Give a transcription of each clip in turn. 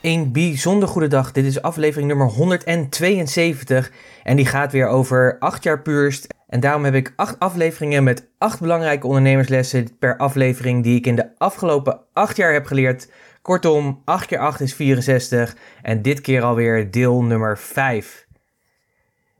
Een bijzonder goede dag. Dit is aflevering nummer 172 en die gaat weer over 8 jaar puurst. En daarom heb ik 8 afleveringen met 8 belangrijke ondernemerslessen per aflevering die ik in de afgelopen 8 jaar heb geleerd. Kortom, 8 keer 8 is 64 en dit keer alweer deel nummer 5.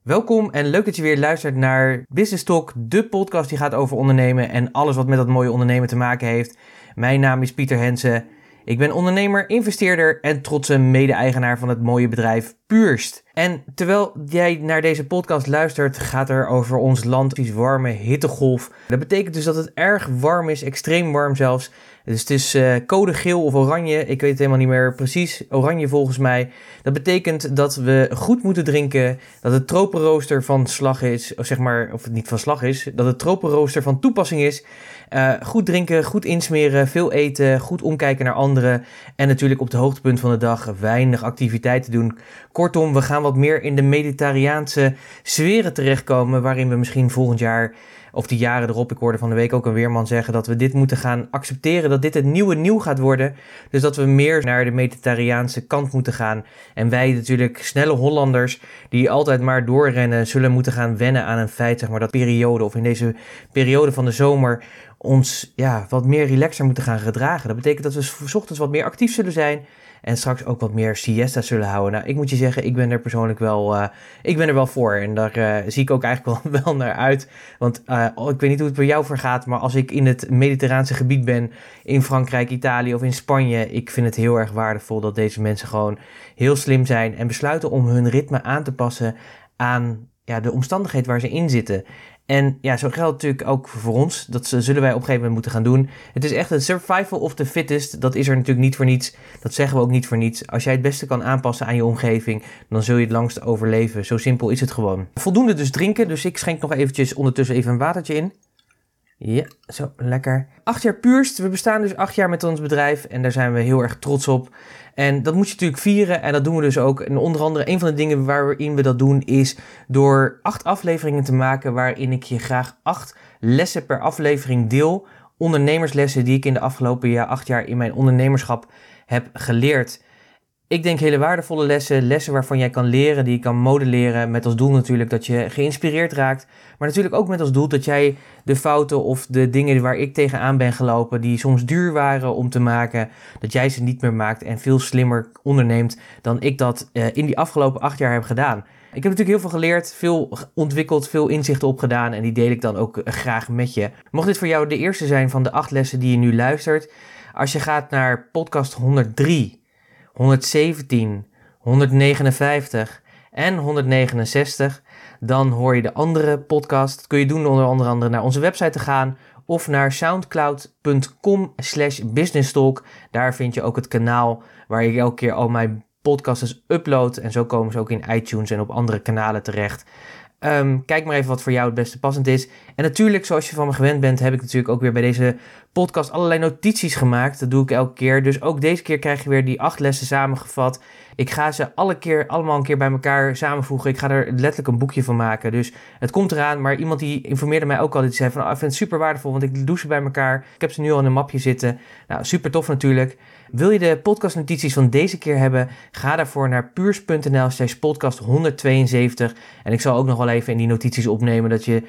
Welkom en leuk dat je weer luistert naar Business Talk, de podcast die gaat over ondernemen en alles wat met dat mooie ondernemen te maken heeft. Mijn naam is Pieter Hensen. Ik ben ondernemer, investeerder en trotse mede-eigenaar van het mooie bedrijf Puurst. En terwijl jij naar deze podcast luistert, gaat er over ons land iets warme hittegolf. Dat betekent dus dat het erg warm is, extreem warm zelfs. Dus het is uh, code geel of oranje, ik weet het helemaal niet meer precies. Oranje volgens mij. Dat betekent dat we goed moeten drinken, dat het tropenrooster van slag is, of zeg maar, of het niet van slag is, dat het tropenrooster van toepassing is. Uh, goed drinken, goed insmeren, veel eten, goed omkijken naar anderen en natuurlijk op het hoogtepunt van de dag weinig activiteiten doen. Kortom, we gaan wat meer in de mediterraanse sferen terechtkomen, waarin we misschien volgend jaar of die jaren erop. Ik hoorde van de week ook een weerman zeggen dat we dit moeten gaan accepteren, dat dit het nieuwe nieuw gaat worden. Dus dat we meer naar de mediterraanse kant moeten gaan. En wij natuurlijk, snelle Hollanders, die altijd maar doorrennen, zullen moeten gaan wennen aan een feit, zeg maar, dat periode of in deze periode van de zomer ons ja, wat meer relaxer moeten gaan gedragen. Dat betekent dat we s ochtends wat meer actief zullen zijn. En straks ook wat meer siesta zullen houden. Nou, ik moet je zeggen, ik ben er persoonlijk wel, uh, ik ben er wel voor. En daar uh, zie ik ook eigenlijk wel, naar uit. Want uh, ik weet niet hoe het bij jou vergaat. Maar als ik in het mediterraanse gebied ben, in Frankrijk, Italië of in Spanje. Ik vind het heel erg waardevol dat deze mensen gewoon heel slim zijn. En besluiten om hun ritme aan te passen aan ja, de omstandigheid waar ze in zitten. En ja, zo geldt natuurlijk ook voor ons. Dat zullen wij op een gegeven moment moeten gaan doen. Het is echt een survival of the fittest. Dat is er natuurlijk niet voor niets. Dat zeggen we ook niet voor niets. Als jij het beste kan aanpassen aan je omgeving, dan zul je het langst overleven. Zo simpel is het gewoon. Voldoende dus drinken. Dus ik schenk nog eventjes ondertussen even een watertje in. Ja, zo lekker. Acht jaar puurst. We bestaan dus acht jaar met ons bedrijf en daar zijn we heel erg trots op. En dat moet je natuurlijk vieren en dat doen we dus ook. En onder andere, een van de dingen waarin we dat doen is door acht afleveringen te maken waarin ik je graag acht lessen per aflevering deel. Ondernemerslessen die ik in de afgelopen acht jaar in mijn ondernemerschap heb geleerd. Ik denk hele waardevolle lessen, lessen waarvan jij kan leren, die je kan modelleren. Met als doel natuurlijk dat je geïnspireerd raakt. Maar natuurlijk ook met als doel dat jij de fouten of de dingen waar ik tegenaan ben gelopen, die soms duur waren om te maken, dat jij ze niet meer maakt en veel slimmer onderneemt dan ik dat uh, in die afgelopen acht jaar heb gedaan. Ik heb natuurlijk heel veel geleerd, veel ontwikkeld, veel inzichten opgedaan en die deel ik dan ook uh, graag met je. Mocht dit voor jou de eerste zijn van de acht lessen die je nu luistert, als je gaat naar podcast 103 117, 159 en 169, dan hoor je de andere podcast. Dat kun je doen onder andere naar onze website te gaan of naar soundcloud.com slash businesstalk. Daar vind je ook het kanaal waar ik elke keer al mijn podcasts upload. En zo komen ze ook in iTunes en op andere kanalen terecht. Um, kijk maar even wat voor jou het beste passend is. En natuurlijk, zoals je van me gewend bent, heb ik natuurlijk ook weer bij deze podcast allerlei notities gemaakt. Dat doe ik elke keer. Dus ook deze keer krijg je weer die acht lessen samengevat. Ik ga ze alle keer allemaal een keer bij elkaar samenvoegen. Ik ga er letterlijk een boekje van maken. Dus het komt eraan. Maar iemand die informeerde mij ook al. Die zei van, oh, ik vind het super waardevol, want ik doe ze bij elkaar. Ik heb ze nu al in een mapje zitten. Nou, super tof natuurlijk. Wil je de podcastnotities van deze keer hebben? Ga daarvoor naar puurs.nl slash podcast 172. En ik zal ook nog wel even in die notities opnemen dat je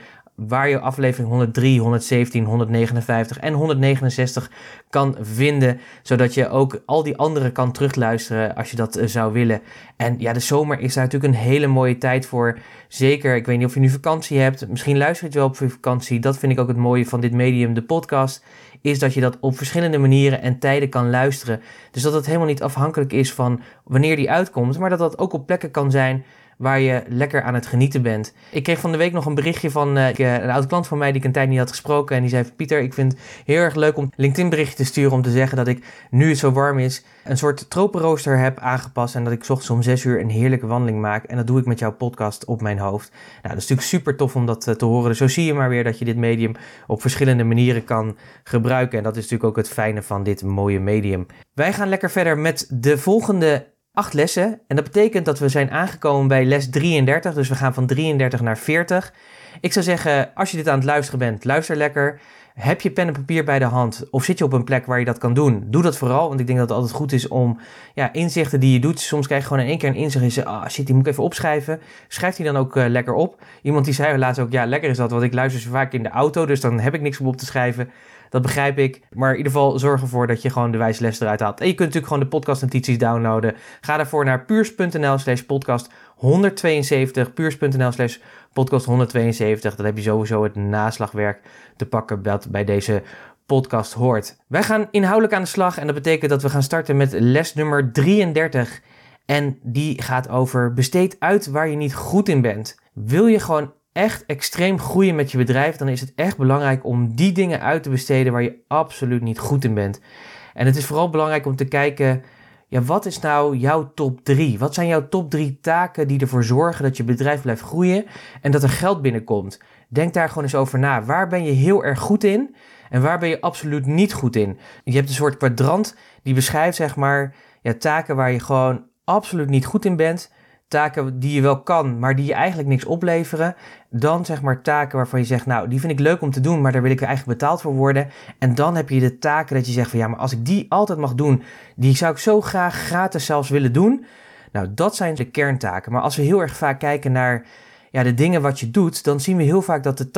waar je aflevering 103, 117, 159 en 169 kan vinden. Zodat je ook al die andere kan terugluisteren als je dat uh, zou willen. En ja, de zomer is daar natuurlijk een hele mooie tijd voor. Zeker, ik weet niet of je nu vakantie hebt. Misschien luister je wel op vakantie. Dat vind ik ook het mooie van dit medium, de podcast. Is dat je dat op verschillende manieren en tijden kan luisteren. Dus dat het helemaal niet afhankelijk is van wanneer die uitkomt. Maar dat dat ook op plekken kan zijn waar je lekker aan het genieten bent. Ik kreeg van de week nog een berichtje van uh, een oud klant van mij die ik een tijd niet had gesproken. En die zei: Pieter, ik vind het heel erg leuk om LinkedIn berichtje te sturen om te zeggen dat ik nu het zo warm is een soort tropenrooster heb aangepast en dat ik ochtends om 6 uur een heerlijke wandeling maak. En dat doe ik met jouw podcast op mijn hoofd. Nou, dat is natuurlijk super tof om dat te horen. Dus zo zie je maar weer dat je dit medium op verschillende manieren kan gebruiken. En dat is natuurlijk ook het fijne van dit mooie medium. Wij gaan lekker verder met de volgende acht lessen. En dat betekent dat we zijn aangekomen bij les 33. Dus we gaan van 33 naar 40. Ik zou zeggen, als je dit aan het luisteren bent, luister lekker. Heb je pen en papier bij de hand of zit je op een plek waar je dat kan doen? Doe dat vooral, want ik denk dat het altijd goed is om ja, inzichten die je doet. Soms krijg je gewoon in één keer een inzicht en je ah shit, die moet ik even opschrijven. Schrijf die dan ook uh, lekker op. Iemand die zei laatst ook, ja lekker is dat, want ik luister vaak in de auto, dus dan heb ik niks om op te schrijven. Dat begrijp ik. Maar in ieder geval zorg ervoor dat je gewoon de wijze les eruit haalt. En je kunt natuurlijk gewoon de podcastnotities downloaden. Ga daarvoor naar puurs.nl slash podcast 172. Puurs.nl slash podcast 172. Dan heb je sowieso het naslagwerk te pakken dat bij deze podcast hoort. Wij gaan inhoudelijk aan de slag en dat betekent dat we gaan starten met les nummer 33. En die gaat over besteed uit waar je niet goed in bent. Wil je gewoon echt extreem groeien met je bedrijf, dan is het echt belangrijk om die dingen uit te besteden waar je absoluut niet goed in bent. En het is vooral belangrijk om te kijken, ja, wat is nou jouw top 3? Wat zijn jouw top 3 taken die ervoor zorgen dat je bedrijf blijft groeien en dat er geld binnenkomt? Denk daar gewoon eens over na. Waar ben je heel erg goed in en waar ben je absoluut niet goed in? Je hebt een soort kwadrant die beschrijft, zeg maar, ja, taken waar je gewoon absoluut niet goed in bent taken die je wel kan, maar die je eigenlijk niks opleveren. Dan zeg maar taken waarvan je zegt, nou, die vind ik leuk om te doen, maar daar wil ik eigenlijk betaald voor worden. En dan heb je de taken dat je zegt van, ja, maar als ik die altijd mag doen, die zou ik zo graag gratis zelfs willen doen. Nou, dat zijn de kerntaken. Maar als we heel erg vaak kijken naar ja, de dingen wat je doet, dan zien we heel vaak dat de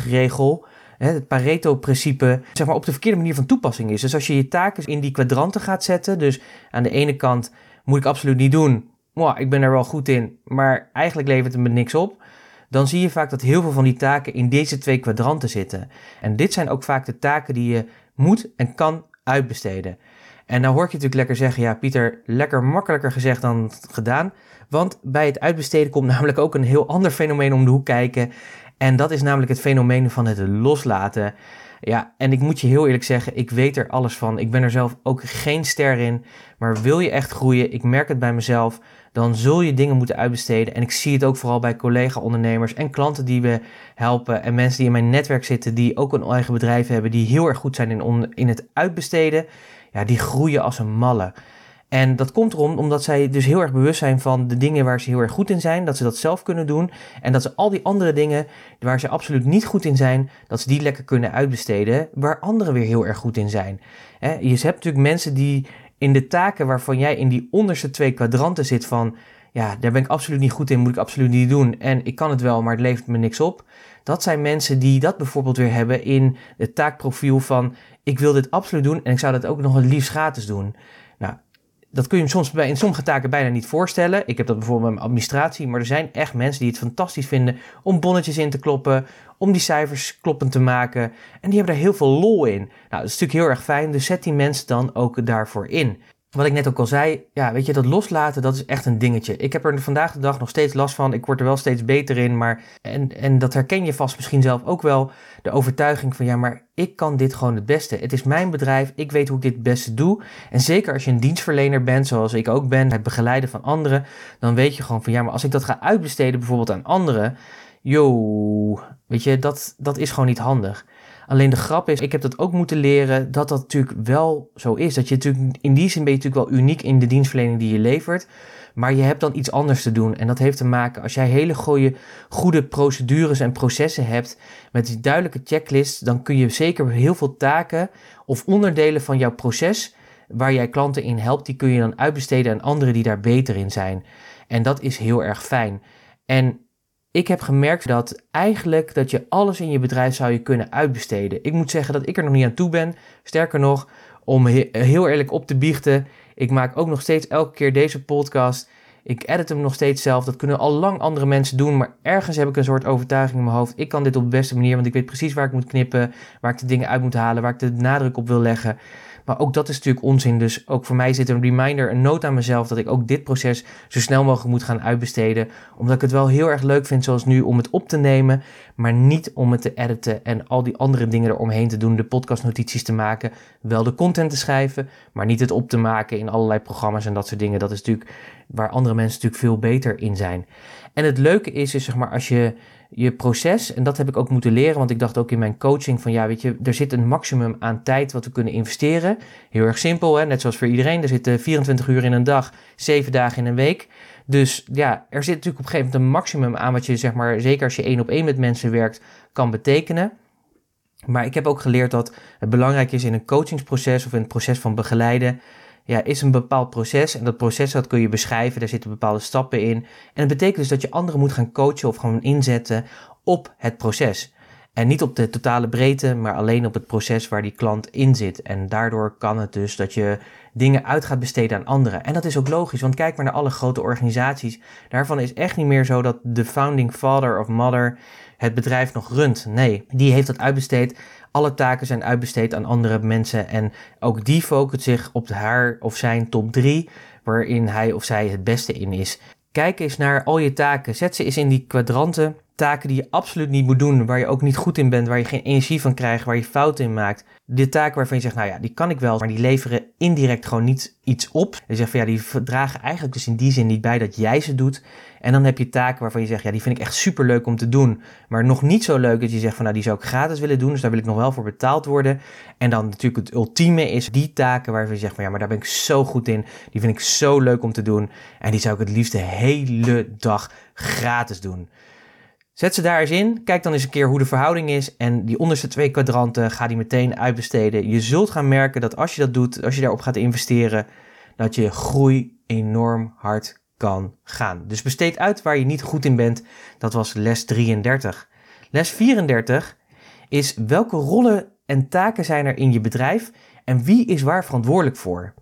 80-20 regel, het Pareto-principe, zeg maar op de verkeerde manier van toepassing is. Dus als je je taken in die kwadranten gaat zetten, dus aan de ene kant moet ik absoluut niet doen, ik ben er wel goed in, maar eigenlijk levert het me niks op. Dan zie je vaak dat heel veel van die taken in deze twee kwadranten zitten. En dit zijn ook vaak de taken die je moet en kan uitbesteden. En dan hoor ik je natuurlijk lekker zeggen, ja Pieter, lekker makkelijker gezegd dan gedaan. Want bij het uitbesteden komt namelijk ook een heel ander fenomeen om de hoek kijken. En dat is namelijk het fenomeen van het loslaten. Ja, en ik moet je heel eerlijk zeggen, ik weet er alles van. Ik ben er zelf ook geen ster in. Maar wil je echt groeien, ik merk het bij mezelf, dan zul je dingen moeten uitbesteden. En ik zie het ook vooral bij collega-ondernemers en klanten die we helpen. En mensen die in mijn netwerk zitten, die ook een eigen bedrijf hebben, die heel erg goed zijn in, in het uitbesteden. Ja, die groeien als een malle. En dat komt erom omdat zij dus heel erg bewust zijn van de dingen waar ze heel erg goed in zijn, dat ze dat zelf kunnen doen. En dat ze al die andere dingen waar ze absoluut niet goed in zijn, dat ze die lekker kunnen uitbesteden, waar anderen weer heel erg goed in zijn. je hebt natuurlijk mensen die in de taken waarvan jij in die onderste twee kwadranten zit van, ja, daar ben ik absoluut niet goed in, moet ik absoluut niet doen. En ik kan het wel, maar het levert me niks op. Dat zijn mensen die dat bijvoorbeeld weer hebben in het taakprofiel van, ik wil dit absoluut doen en ik zou dat ook nog het liefst gratis doen. Nou, dat kun je soms bij, in sommige taken bijna niet voorstellen. Ik heb dat bijvoorbeeld met mijn administratie, maar er zijn echt mensen die het fantastisch vinden om bonnetjes in te kloppen, om die cijfers kloppend te maken. En die hebben daar heel veel lol in. Nou, dat is natuurlijk heel erg fijn, dus zet die mensen dan ook daarvoor in. Wat ik net ook al zei, ja, weet je, dat loslaten, dat is echt een dingetje. Ik heb er vandaag de dag nog steeds last van. Ik word er wel steeds beter in, maar, en, en dat herken je vast misschien zelf ook wel. De overtuiging van, ja, maar ik kan dit gewoon het beste. Het is mijn bedrijf, ik weet hoe ik dit het beste doe. En zeker als je een dienstverlener bent, zoals ik ook ben, het begeleiden van anderen, dan weet je gewoon van, ja, maar als ik dat ga uitbesteden bijvoorbeeld aan anderen, yo, weet je, dat, dat is gewoon niet handig. Alleen de grap is, ik heb dat ook moeten leren dat dat natuurlijk wel zo is. Dat je natuurlijk, in die zin ben je natuurlijk wel uniek in de dienstverlening die je levert. Maar je hebt dan iets anders te doen. En dat heeft te maken, als jij hele goede, goede procedures en processen hebt met die duidelijke checklist, dan kun je zeker heel veel taken of onderdelen van jouw proces waar jij klanten in helpt, die kun je dan uitbesteden aan anderen die daar beter in zijn. En dat is heel erg fijn. En ik heb gemerkt dat eigenlijk dat je alles in je bedrijf zou je kunnen uitbesteden. Ik moet zeggen dat ik er nog niet aan toe ben. Sterker nog, om heel eerlijk op te biechten, ik maak ook nog steeds elke keer deze podcast. Ik edit hem nog steeds zelf. Dat kunnen al lang andere mensen doen. Maar ergens heb ik een soort overtuiging in mijn hoofd. Ik kan dit op de beste manier. Want ik weet precies waar ik moet knippen. Waar ik de dingen uit moet halen. Waar ik de nadruk op wil leggen. Maar ook dat is natuurlijk onzin. Dus ook voor mij zit een reminder, een noot aan mezelf dat ik ook dit proces zo snel mogelijk moet gaan uitbesteden. Omdat ik het wel heel erg leuk vind, zoals nu, om het op te nemen, maar niet om het te editen en al die andere dingen eromheen te doen. De podcastnotities te maken, wel de content te schrijven, maar niet het op te maken in allerlei programma's en dat soort dingen. Dat is natuurlijk waar andere mensen natuurlijk veel beter in zijn. En het leuke is, is zeg maar, als je je proces, en dat heb ik ook moeten leren, want ik dacht ook in mijn coaching van ja, weet je, er zit een maximum aan tijd wat we kunnen investeren. Heel erg simpel, hè? net zoals voor iedereen. Er zitten 24 uur in een dag, 7 dagen in een week. Dus ja, er zit natuurlijk op een gegeven moment een maximum aan wat je, zeg maar, zeker als je één op één met mensen werkt, kan betekenen. Maar ik heb ook geleerd dat het belangrijk is in een coachingsproces of in het proces van begeleiden, ja, is een bepaald proces. En dat proces dat kun je beschrijven, daar zitten bepaalde stappen in. En dat betekent dus dat je anderen moet gaan coachen of gewoon inzetten op het proces. En niet op de totale breedte, maar alleen op het proces waar die klant in zit. En daardoor kan het dus dat je dingen uit gaat besteden aan anderen. En dat is ook logisch, want kijk maar naar alle grote organisaties. Daarvan is echt niet meer zo dat de founding father of mother het bedrijf nog runt. Nee, die heeft dat uitbesteed alle taken zijn uitbesteed aan andere mensen en ook die focust zich op haar of zijn top 3, waarin hij of zij het beste in is. Kijk eens naar al je taken. Zet ze eens in die kwadranten. Taken die je absoluut niet moet doen, waar je ook niet goed in bent, waar je geen energie van krijgt, waar je fouten in maakt de taken waarvan je zegt, nou ja, die kan ik wel, maar die leveren indirect gewoon niet iets op. En je zegt van ja, die dragen eigenlijk dus in die zin niet bij dat jij ze doet. En dan heb je taken waarvan je zegt, ja, die vind ik echt super leuk om te doen, maar nog niet zo leuk dat je zegt van nou, die zou ik gratis willen doen, dus daar wil ik nog wel voor betaald worden. En dan natuurlijk het ultieme is die taken waarvan je zegt van ja, maar daar ben ik zo goed in, die vind ik zo leuk om te doen en die zou ik het liefst de hele dag gratis doen. Zet ze daar eens in. Kijk dan eens een keer hoe de verhouding is. En die onderste twee kwadranten ga die meteen uitbesteden. Je zult gaan merken dat als je dat doet, als je daarop gaat investeren, dat je groei enorm hard kan gaan. Dus besteed uit waar je niet goed in bent. Dat was les 33. Les 34 is welke rollen en taken zijn er in je bedrijf en wie is waar verantwoordelijk voor?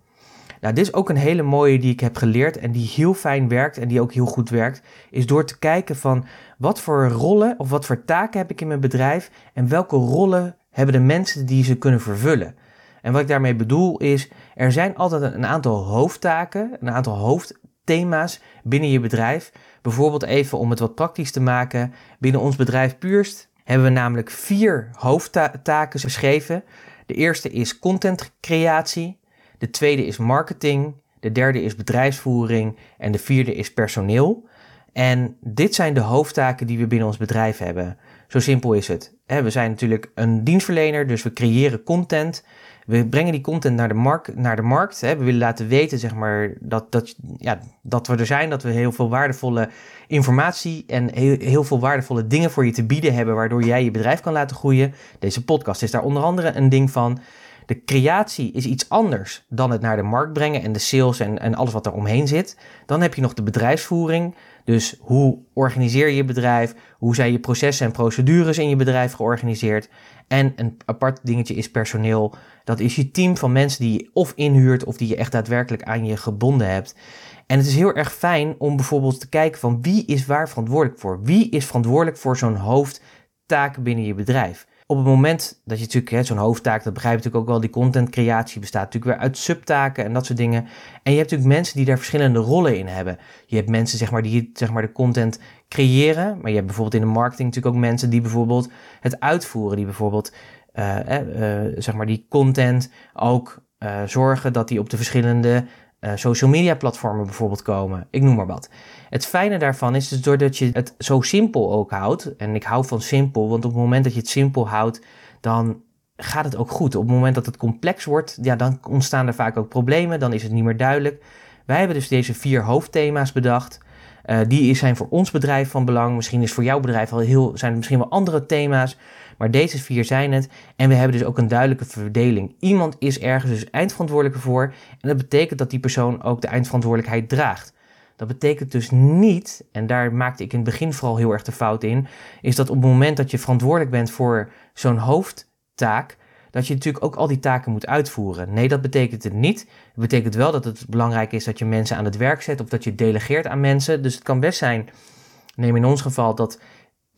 Nou, dit is ook een hele mooie die ik heb geleerd en die heel fijn werkt en die ook heel goed werkt, is door te kijken van wat voor rollen of wat voor taken heb ik in mijn bedrijf en welke rollen hebben de mensen die ze kunnen vervullen. En wat ik daarmee bedoel is, er zijn altijd een aantal hoofdtaken, een aantal hoofdthema's binnen je bedrijf. Bijvoorbeeld even om het wat praktisch te maken, binnen ons bedrijf Puurst hebben we namelijk vier hoofdtaken beschreven. De eerste is contentcreatie, de tweede is marketing, de derde is bedrijfsvoering en de vierde is personeel. En dit zijn de hoofdtaken die we binnen ons bedrijf hebben. Zo simpel is het. We zijn natuurlijk een dienstverlener, dus we creëren content. We brengen die content naar de, markt, naar de markt. We willen laten weten zeg maar, dat, dat, ja, dat we er zijn, dat we heel veel waardevolle informatie en heel, heel veel waardevolle dingen voor je te bieden hebben, waardoor jij je bedrijf kan laten groeien. Deze podcast is daar onder andere een ding van. De creatie is iets anders dan het naar de markt brengen en de sales en, en alles wat er omheen zit. Dan heb je nog de bedrijfsvoering. Dus hoe organiseer je je bedrijf? Hoe zijn je processen en procedures in je bedrijf georganiseerd? En een apart dingetje is personeel. Dat is je team van mensen die je of inhuurt of die je echt daadwerkelijk aan je gebonden hebt. En het is heel erg fijn om bijvoorbeeld te kijken van wie is waar verantwoordelijk voor? Wie is verantwoordelijk voor zo'n hoofdtaak binnen je bedrijf? Op het moment dat je natuurlijk zo'n hoofdtaak, dat begrijp je natuurlijk ook wel, die contentcreatie bestaat natuurlijk weer uit subtaken en dat soort dingen. En je hebt natuurlijk mensen die daar verschillende rollen in hebben. Je hebt mensen zeg maar, die zeg maar, de content creëren, maar je hebt bijvoorbeeld in de marketing natuurlijk ook mensen die bijvoorbeeld het uitvoeren, die bijvoorbeeld uh, uh, zeg maar die content ook zorgen dat die op de verschillende uh, social media platformen bijvoorbeeld komen. Ik noem maar wat. Het fijne daarvan is dus doordat je het zo simpel ook houdt. En ik hou van simpel, want op het moment dat je het simpel houdt, dan gaat het ook goed. Op het moment dat het complex wordt, ja, dan ontstaan er vaak ook problemen. Dan is het niet meer duidelijk. Wij hebben dus deze vier hoofdthema's bedacht. Uh, die zijn voor ons bedrijf van belang. Misschien is voor jouw bedrijf al heel, zijn er misschien wel andere thema's. Maar deze vier zijn het. En we hebben dus ook een duidelijke verdeling. Iemand is ergens dus eindverantwoordelijke voor. En dat betekent dat die persoon ook de eindverantwoordelijkheid draagt. Dat betekent dus niet, en daar maakte ik in het begin vooral heel erg de fout in, is dat op het moment dat je verantwoordelijk bent voor zo'n hoofdtaak, dat je natuurlijk ook al die taken moet uitvoeren. Nee, dat betekent het niet. Het betekent wel dat het belangrijk is dat je mensen aan het werk zet of dat je delegeert aan mensen. Dus het kan best zijn, neem in ons geval, dat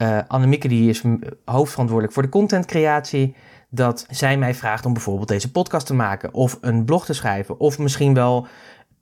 uh, Annemieke die is hoofdverantwoordelijk voor de contentcreatie. dat zij mij vraagt om bijvoorbeeld deze podcast te maken, of een blog te schrijven, of misschien wel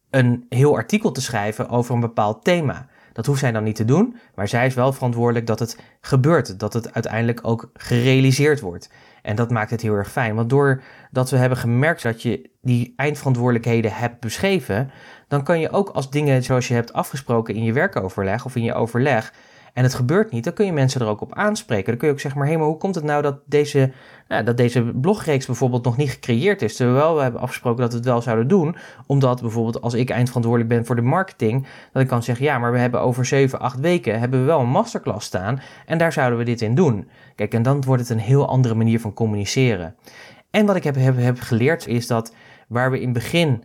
een heel artikel te schrijven over een bepaald thema. Dat hoeft zij dan niet te doen, maar zij is wel verantwoordelijk dat het gebeurt, dat het uiteindelijk ook gerealiseerd wordt. En dat maakt het heel erg fijn, want doordat we hebben gemerkt dat je die eindverantwoordelijkheden hebt beschreven, dan kan je ook als dingen zoals je hebt afgesproken in je werkoverleg of in je overleg, en het gebeurt niet, dan kun je mensen er ook op aanspreken. Dan kun je ook zeggen, maar hé, maar hoe komt het nou dat deze, nou, dat deze blogreeks bijvoorbeeld nog niet gecreëerd is? Terwijl we hebben afgesproken dat we het wel zouden doen, omdat bijvoorbeeld als ik eindverantwoordelijk ben voor de marketing, dat ik kan zeggen, ja, maar we hebben over 7, 8 weken hebben we wel een masterclass staan en daar zouden we dit in doen. Kijk, en dan wordt het een heel andere manier van communiceren. En wat ik heb, heb, geleerd is dat waar we in het begin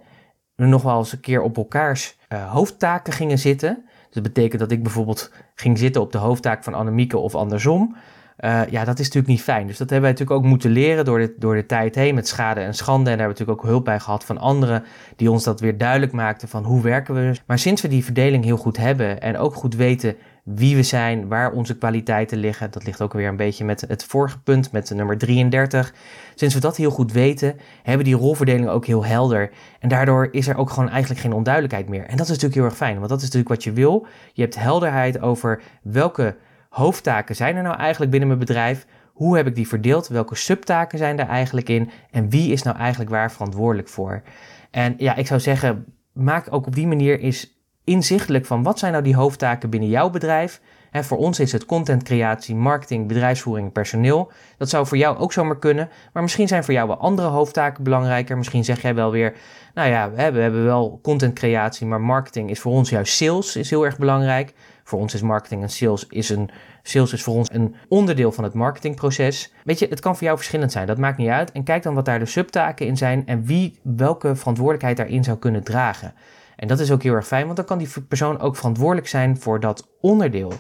nog wel eens een keer op elkaars uh, hoofdtaken gingen zitten, dat betekent dat ik bijvoorbeeld ging zitten op de hoofdtaak van Annemieke of andersom. Uh, ja, dat is natuurlijk niet fijn. Dus dat hebben wij natuurlijk ook moeten leren door de, door de tijd heen met schade en schande. En daar hebben we natuurlijk ook hulp bij gehad van anderen die ons dat weer duidelijk maakten van hoe werken we. Maar sinds we die verdeling heel goed hebben en ook goed weten wie we zijn, waar onze kwaliteiten liggen. Dat ligt ook weer een beetje met het vorige punt, met de nummer 33. Sinds we dat heel goed weten, hebben die rolverdeling ook heel helder. En daardoor is er ook gewoon eigenlijk geen onduidelijkheid meer. En dat is natuurlijk heel erg fijn, want dat is natuurlijk wat je wil. Je hebt helderheid over welke hoofdtaken zijn er nou eigenlijk binnen mijn bedrijf. Hoe heb ik die verdeeld? Welke subtaken zijn er eigenlijk in? En wie is nou eigenlijk waar verantwoordelijk voor? En ja, ik zou zeggen, maak ook op die manier is inzichtelijk van wat zijn nou die hoofdtaken binnen jouw bedrijf. En voor ons is het contentcreatie, marketing, bedrijfsvoering, personeel. Dat zou voor jou ook zomaar kunnen. Maar misschien zijn voor jou wel andere hoofdtaken belangrijker. Misschien zeg jij wel weer, nou ja, we hebben, we hebben wel contentcreatie, maar marketing is voor ons juist sales, is heel erg belangrijk. Voor ons is marketing en sales is een sales is voor ons een onderdeel van het marketingproces. Weet je, het kan voor jou verschillend zijn, dat maakt niet uit. En kijk dan wat daar de subtaken in zijn en wie welke verantwoordelijkheid daarin zou kunnen dragen. En dat is ook heel erg fijn, want dan kan die persoon ook verantwoordelijk zijn voor dat onderdeel.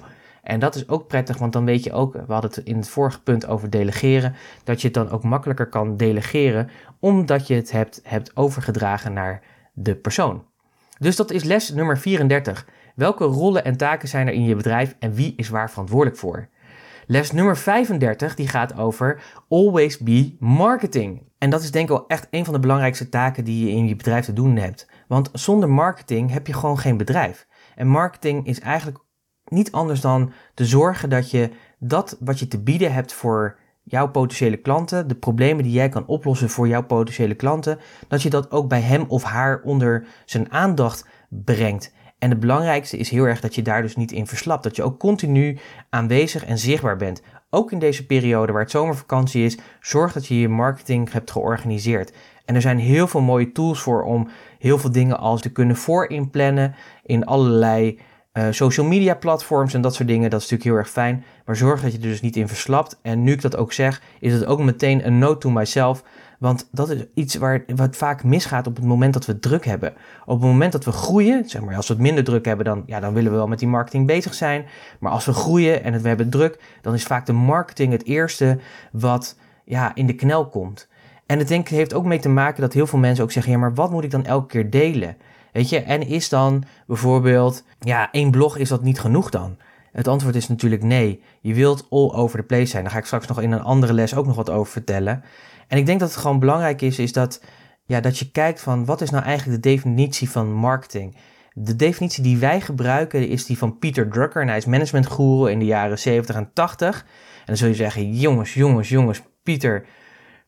En dat is ook prettig, want dan weet je ook, we hadden het in het vorige punt over delegeren, dat je het dan ook makkelijker kan delegeren, omdat je het hebt, hebt overgedragen naar de persoon. Dus dat is les nummer 34. Welke rollen en taken zijn er in je bedrijf en wie is waar verantwoordelijk voor? Les nummer 35 die gaat over always be marketing. En dat is denk ik wel echt een van de belangrijkste taken die je in je bedrijf te doen hebt. Want zonder marketing heb je gewoon geen bedrijf. En marketing is eigenlijk niet anders dan te zorgen dat je dat wat je te bieden hebt voor jouw potentiële klanten, de problemen die jij kan oplossen voor jouw potentiële klanten, dat je dat ook bij hem of haar onder zijn aandacht brengt. En het belangrijkste is heel erg dat je daar dus niet in verslapt. Dat je ook continu aanwezig en zichtbaar bent. Ook in deze periode waar het zomervakantie is, zorg dat je je marketing hebt georganiseerd. En er zijn heel veel mooie tools voor om heel veel dingen als te kunnen voorinplannen in allerlei uh, social media platforms en dat soort dingen. Dat is natuurlijk heel erg fijn. Maar zorg dat je er dus niet in verslapt. En nu ik dat ook zeg, is het ook meteen een note to myself. Want dat is iets waar, wat vaak misgaat op het moment dat we druk hebben. Op het moment dat we groeien, zeg maar als we het minder druk hebben, dan, ja, dan willen we wel met die marketing bezig zijn. Maar als we groeien en het, we hebben druk, dan is vaak de marketing het eerste wat ja, in de knel komt. En het denk heeft ook mee te maken dat heel veel mensen ook zeggen, ja, maar wat moet ik dan elke keer delen? Weet je, en is dan bijvoorbeeld, ja, één blog, is dat niet genoeg dan? Het antwoord is natuurlijk nee. Je wilt all over the place zijn. Daar ga ik straks nog in een andere les ook nog wat over vertellen. En ik denk dat het gewoon belangrijk is, is dat, ja, dat je kijkt van wat is nou eigenlijk de definitie van marketing? De definitie die wij gebruiken is die van Peter Drucker. Hij is managementguru in de jaren 70 en 80. En dan zul je zeggen, jongens, jongens, jongens, Pieter,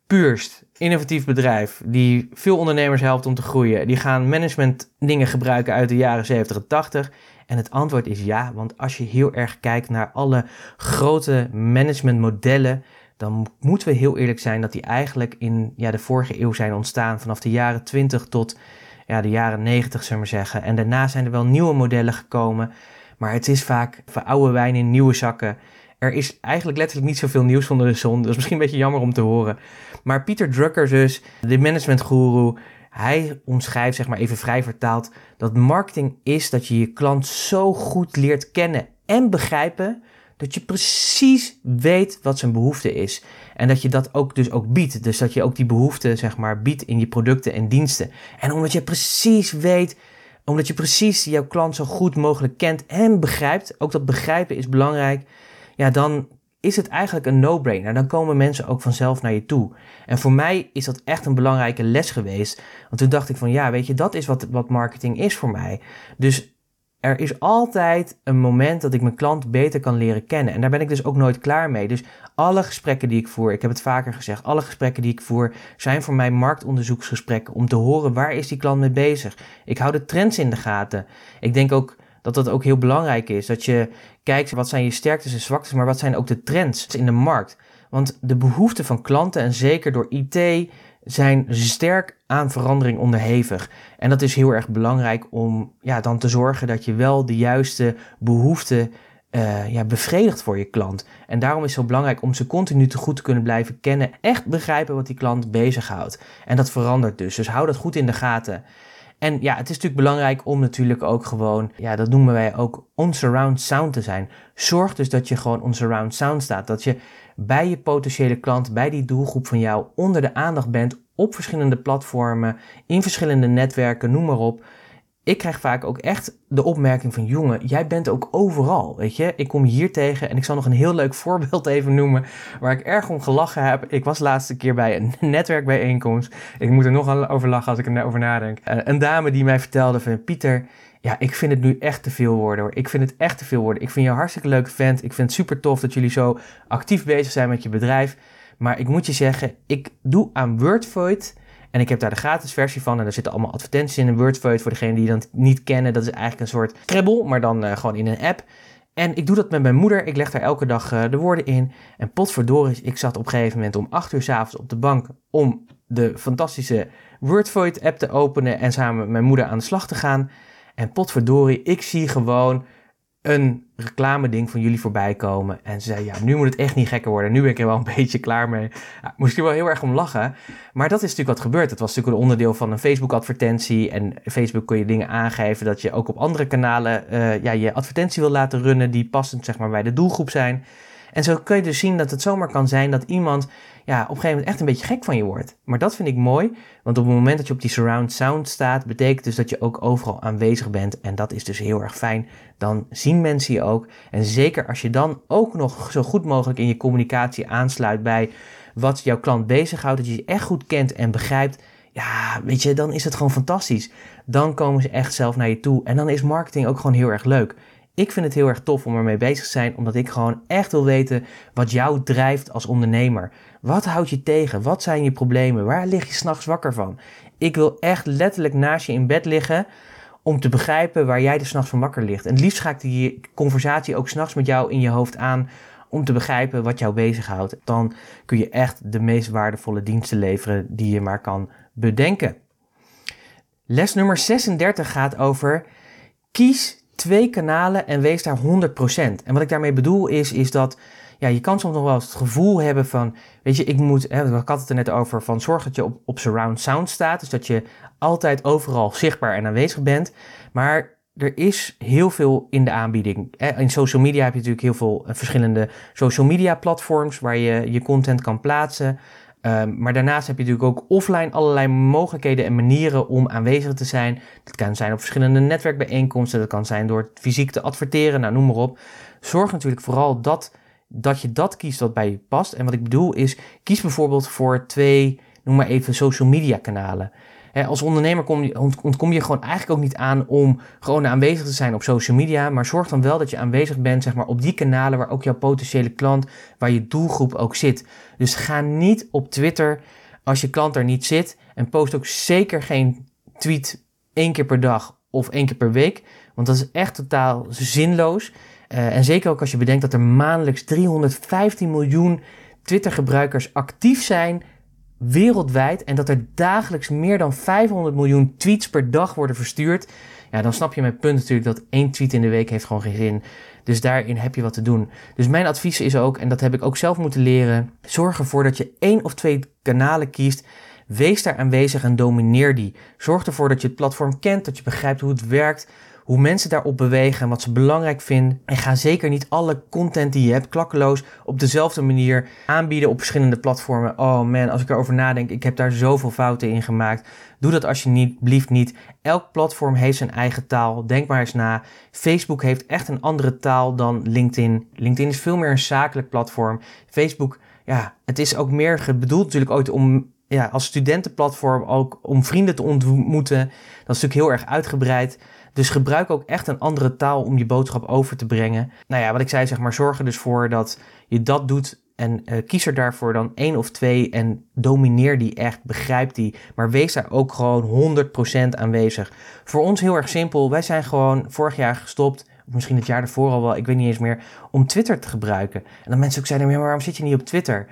Puurst, innovatief bedrijf die veel ondernemers helpt om te groeien. Die gaan management dingen gebruiken uit de jaren 70 en 80. En het antwoord is ja, want als je heel erg kijkt naar alle grote managementmodellen, dan moeten we heel eerlijk zijn dat die eigenlijk in ja, de vorige eeuw zijn ontstaan, vanaf de jaren 20 tot ja, de jaren 90, zullen we zeggen. En daarna zijn er wel nieuwe modellen gekomen, maar het is vaak voor oude wijn in nieuwe zakken. Er is eigenlijk letterlijk niet zoveel nieuws onder de zon. Dat is misschien een beetje jammer om te horen. Maar Peter Drucker dus, de managementguru, hij omschrijft, zeg maar even vrij vertaald, dat marketing is dat je je klant zo goed leert kennen en begrijpen dat je precies weet wat zijn behoefte is. En dat je dat ook dus ook biedt. Dus dat je ook die behoefte, zeg maar, biedt in je producten en diensten. En omdat je precies weet, omdat je precies jouw klant zo goed mogelijk kent en begrijpt, ook dat begrijpen is belangrijk, ja, dan is het eigenlijk een no-brainer. Dan komen mensen ook vanzelf naar je toe. En voor mij is dat echt een belangrijke les geweest. Want toen dacht ik van ja, weet je, dat is wat, wat marketing is voor mij. Dus er is altijd een moment dat ik mijn klant beter kan leren kennen. En daar ben ik dus ook nooit klaar mee. Dus alle gesprekken die ik voer, ik heb het vaker gezegd, alle gesprekken die ik voer zijn voor mij marktonderzoeksgesprekken om te horen waar is die klant mee bezig. Ik hou de trends in de gaten. Ik denk ook dat dat ook heel belangrijk is. Dat je kijkt wat zijn je sterktes en zwaktes, maar wat zijn ook de trends in de markt. Want de behoeften van klanten, en zeker door IT, zijn sterk aan verandering onderhevig. En dat is heel erg belangrijk om ja, dan te zorgen dat je wel de juiste behoeften uh, ja, bevredigt voor je klant. En daarom is het zo belangrijk om ze continu te goed te kunnen blijven kennen. Echt begrijpen wat die klant bezighoudt. En dat verandert dus. Dus hou dat goed in de gaten. En ja, het is natuurlijk belangrijk om natuurlijk ook gewoon, ja, dat noemen wij ook on surround sound te zijn. Zorg dus dat je gewoon on surround sound staat. Dat je bij je potentiële klant, bij die doelgroep van jou, onder de aandacht bent op verschillende platformen, in verschillende netwerken, noem maar op ik krijg vaak ook echt de opmerking van jongen, jij bent ook overal, weet je. Ik kom hier tegen en ik zal nog een heel leuk voorbeeld even noemen waar ik erg om gelachen heb. Ik was laatste keer bij een netwerkbijeenkomst. Ik moet er nog over lachen als ik erover nadenk. Uh, een dame die mij vertelde van Pieter, ja, ik vind het nu echt te veel worden hoor. Ik vind het echt te veel worden. Ik vind je een hartstikke leuke vent. Ik vind het super tof dat jullie zo actief bezig zijn met je bedrijf. Maar ik moet je zeggen, ik doe aan WordVoid en ik heb daar de gratis versie van. En daar zitten allemaal advertenties in. Een WordVoid voor degenen die dat niet kennen. Dat is eigenlijk een soort Scrabble, maar dan uh, gewoon in een app. En ik doe dat met mijn moeder. Ik leg daar elke dag uh, de woorden in. En potverdorie, ik zat op een gegeven moment om 8 uur s'avonds op de bank om de fantastische WordVoid app te openen en samen met mijn moeder aan de slag te gaan. En potverdorie, ik zie gewoon een reclame ding van jullie voorbij komen. En ze zei, ja, nu moet het echt niet gekker worden. Nu ben ik er wel een beetje klaar mee. Moest ik wel heel erg om lachen. Maar dat is natuurlijk wat gebeurt. Het was natuurlijk een onderdeel van een Facebook advertentie. En Facebook kon je dingen aangeven dat je ook op andere kanalen uh, ja, je advertentie wil laten runnen. Die passend zeg maar bij de doelgroep zijn. En zo kun je dus zien dat het zomaar kan zijn dat iemand ja, op een gegeven moment echt een beetje gek van je wordt. Maar dat vind ik mooi, want op het moment dat je op die surround sound staat, betekent dus dat je ook overal aanwezig bent. En dat is dus heel erg fijn. Dan zien mensen je ook. En zeker als je dan ook nog zo goed mogelijk in je communicatie aansluit bij wat jouw klant bezighoudt, dat je je echt goed kent en begrijpt. Ja, weet je, dan is het gewoon fantastisch. Dan komen ze echt zelf naar je toe. En dan is marketing ook gewoon heel erg leuk. Ik vind het heel erg tof om ermee bezig te zijn, omdat ik gewoon echt wil weten wat jou drijft als ondernemer. Wat houdt je tegen? Wat zijn je problemen? Waar lig je s'nachts wakker van? Ik wil echt letterlijk naast je in bed liggen om te begrijpen waar jij de s'nachts van wakker ligt. En liefst ga ik die conversatie ook s'nachts met jou in je hoofd aan om te begrijpen wat jou bezighoudt. Dan kun je echt de meest waardevolle diensten leveren die je maar kan bedenken. Les nummer 36 gaat over kies twee kanalen en wees daar 100%. En wat ik daarmee bedoel is, is dat ja, je kan soms nog wel eens het gevoel hebben van, weet je, ik moet, hè, ik had het er net over, van zorg dat je op, op surround sound staat. Dus dat je altijd overal zichtbaar en aanwezig bent. Maar er is heel veel in de aanbieding. In social media heb je natuurlijk heel veel eh, verschillende social media platforms waar je je content kan plaatsen. Um, maar daarnaast heb je natuurlijk ook offline allerlei mogelijkheden en manieren om aanwezig te zijn. Dat kan zijn op verschillende netwerkbijeenkomsten, dat kan zijn door fysiek te adverteren, nou noem maar op. Zorg natuurlijk vooral dat, dat je dat kiest wat bij je past. En wat ik bedoel is, kies bijvoorbeeld voor twee, noem maar even, social media kanalen als ondernemer ontkom je gewoon eigenlijk ook niet aan om gewoon aanwezig te zijn op social media. Maar zorg dan wel dat je aanwezig bent zeg maar, op die kanalen waar ook jouw potentiële klant, waar je doelgroep ook zit. Dus ga niet op Twitter als je klant er niet zit. En post ook zeker geen tweet één keer per dag of één keer per week. Want dat is echt totaal zinloos. Uh, en zeker ook als je bedenkt dat er maandelijks 315 miljoen Twitter-gebruikers actief zijn wereldwijd en dat er dagelijks meer dan 500 miljoen tweets per dag worden verstuurd, ja, dan snap je mijn punt natuurlijk dat één tweet in de week heeft gewoon geen zin. Dus daarin heb je wat te doen. Dus mijn advies is ook, en dat heb ik ook zelf moeten leren, zorg ervoor dat je één of twee kanalen kiest. Wees daar aanwezig en domineer die. Zorg ervoor dat je het platform kent, dat je begrijpt hoe het werkt, hoe mensen daarop bewegen en wat ze belangrijk vinden. En ga zeker niet alle content die je hebt klakkeloos op dezelfde manier aanbieden op verschillende platformen. Oh man, als ik erover nadenk, ik heb daar zoveel fouten in gemaakt. Doe dat alsjeblieft niet. Elk platform heeft zijn eigen taal. Denk maar eens na. Facebook heeft echt een andere taal dan LinkedIn. LinkedIn is veel meer een zakelijk platform. Facebook, ja, het is ook meer bedoeld natuurlijk ooit om ja, als studentenplatform ook om vrienden te ontmoeten. Dat is natuurlijk heel erg uitgebreid. Dus gebruik ook echt een andere taal om je boodschap over te brengen. Nou ja, wat ik zei, zeg maar, zorg er dus voor dat je dat doet. En uh, kies er daarvoor dan één of twee en domineer die echt, begrijp die. Maar wees daar ook gewoon 100% aanwezig. Voor ons heel erg simpel. Wij zijn gewoon vorig jaar gestopt, of misschien het jaar ervoor al wel, ik weet niet eens meer, om Twitter te gebruiken. En dan mensen ook zeiden, maar waarom zit je niet op Twitter?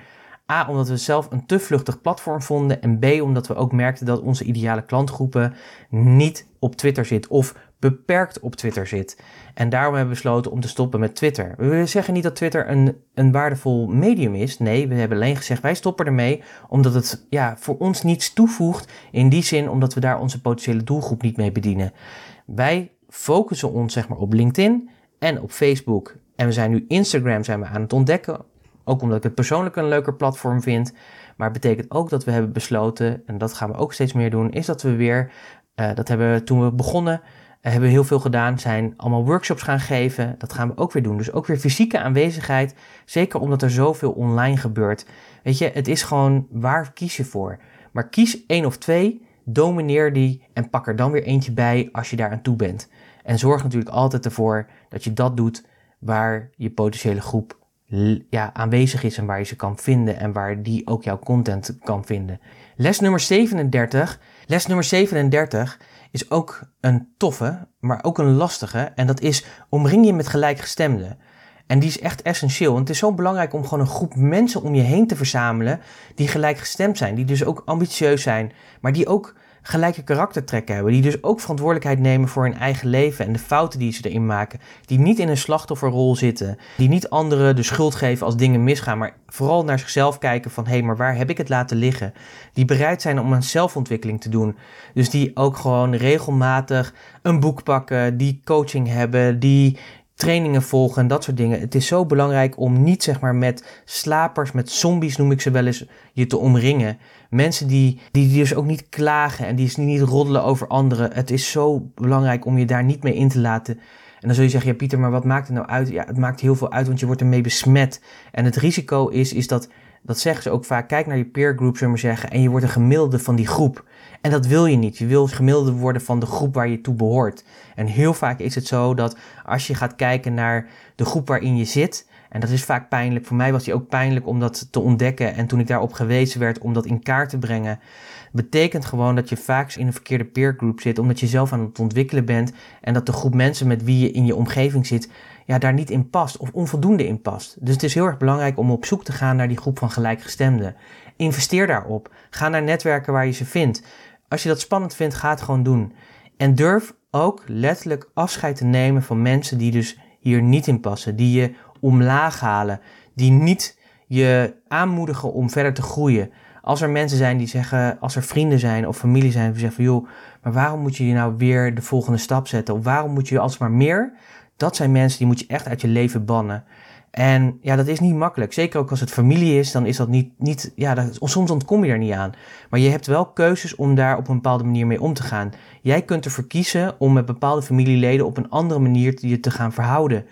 A, omdat we zelf een te vluchtig platform vonden. En B, omdat we ook merkten dat onze ideale klantgroepen niet op Twitter zit of beperkt op Twitter zit. En daarom hebben we besloten om te stoppen met Twitter. We zeggen niet dat Twitter een, een waardevol medium is. Nee, we hebben alleen gezegd wij stoppen ermee omdat het ja, voor ons niets toevoegt. In die zin omdat we daar onze potentiële doelgroep niet mee bedienen. Wij focussen ons zeg maar op LinkedIn en op Facebook. En we zijn nu Instagram zijn we aan het ontdekken ook omdat ik het persoonlijk een leuker platform vind. Maar het betekent ook dat we hebben besloten, en dat gaan we ook steeds meer doen, is dat we weer, uh, dat hebben we toen we begonnen, hebben we heel veel gedaan, zijn allemaal workshops gaan geven. Dat gaan we ook weer doen. Dus ook weer fysieke aanwezigheid, zeker omdat er zoveel online gebeurt. Weet je, het is gewoon, waar kies je voor? Maar kies één of twee, domineer die en pak er dan weer eentje bij als je daar aan toe bent. En zorg natuurlijk altijd ervoor dat je dat doet waar je potentiële groep ja, aanwezig is en waar je ze kan vinden en waar die ook jouw content kan vinden. Les nummer 37. Les nummer 37 is ook een toffe, maar ook een lastige. En dat is omring je met gelijkgestemden. En die is echt essentieel. Want het is zo belangrijk om gewoon een groep mensen om je heen te verzamelen die gelijkgestemd zijn. Die dus ook ambitieus zijn, maar die ook gelijke karaktertrekken hebben. Die dus ook verantwoordelijkheid nemen voor hun eigen leven en de fouten die ze erin maken. Die niet in een slachtofferrol zitten. Die niet anderen de schuld geven als dingen misgaan. Maar vooral naar zichzelf kijken van hé, hey, maar waar heb ik het laten liggen? Die bereid zijn om aan zelfontwikkeling te doen. Dus die ook gewoon regelmatig een boek pakken. Die coaching hebben. Die trainingen volgen en dat soort dingen. Het is zo belangrijk om niet zeg maar met slapers, met zombies noem ik ze wel eens, je te omringen. Mensen die, die, die dus ook niet klagen en die dus niet roddelen over anderen. Het is zo belangrijk om je daar niet mee in te laten. En dan zul je zeggen, ja Pieter, maar wat maakt het nou uit? Ja, het maakt heel veel uit, want je wordt ermee besmet. En het risico is, is dat, dat zeggen ze ook vaak, kijk naar je peer group, zullen we zeggen, en je wordt een gemiddelde van die groep. En dat wil je niet. Je wil gemiddelde worden van de groep waar je toe behoort. En heel vaak is het zo dat als je gaat kijken naar de groep waarin je zit, en dat is vaak pijnlijk. Voor mij was die ook pijnlijk om dat te ontdekken. En toen ik daarop gewezen werd om dat in kaart te brengen, betekent gewoon dat je vaak in een verkeerde peergroep zit, omdat je zelf aan het ontwikkelen bent en dat de groep mensen met wie je in je omgeving zit, ja, daar niet in past of onvoldoende in past. Dus het is heel erg belangrijk om op zoek te gaan naar die groep van gelijkgestemden. Investeer daarop. Ga naar netwerken waar je ze vindt. Als je dat spannend vindt, ga het gewoon doen. En durf ook letterlijk afscheid te nemen van mensen die dus hier niet in passen, die je omlaag halen, die niet je aanmoedigen om verder te groeien. Als er mensen zijn die zeggen, als er vrienden zijn of familie zijn die zeggen van joh, maar waarom moet je nou weer de volgende stap zetten? Of waarom moet je alsmaar meer? Dat zijn mensen die moet je echt uit je leven bannen. En ja, dat is niet makkelijk. Zeker ook als het familie is, dan is dat niet, niet ja, soms ontkom je er niet aan. Maar je hebt wel keuzes om daar op een bepaalde manier mee om te gaan. Jij kunt ervoor kiezen om met bepaalde familieleden op een andere manier je te gaan verhouden.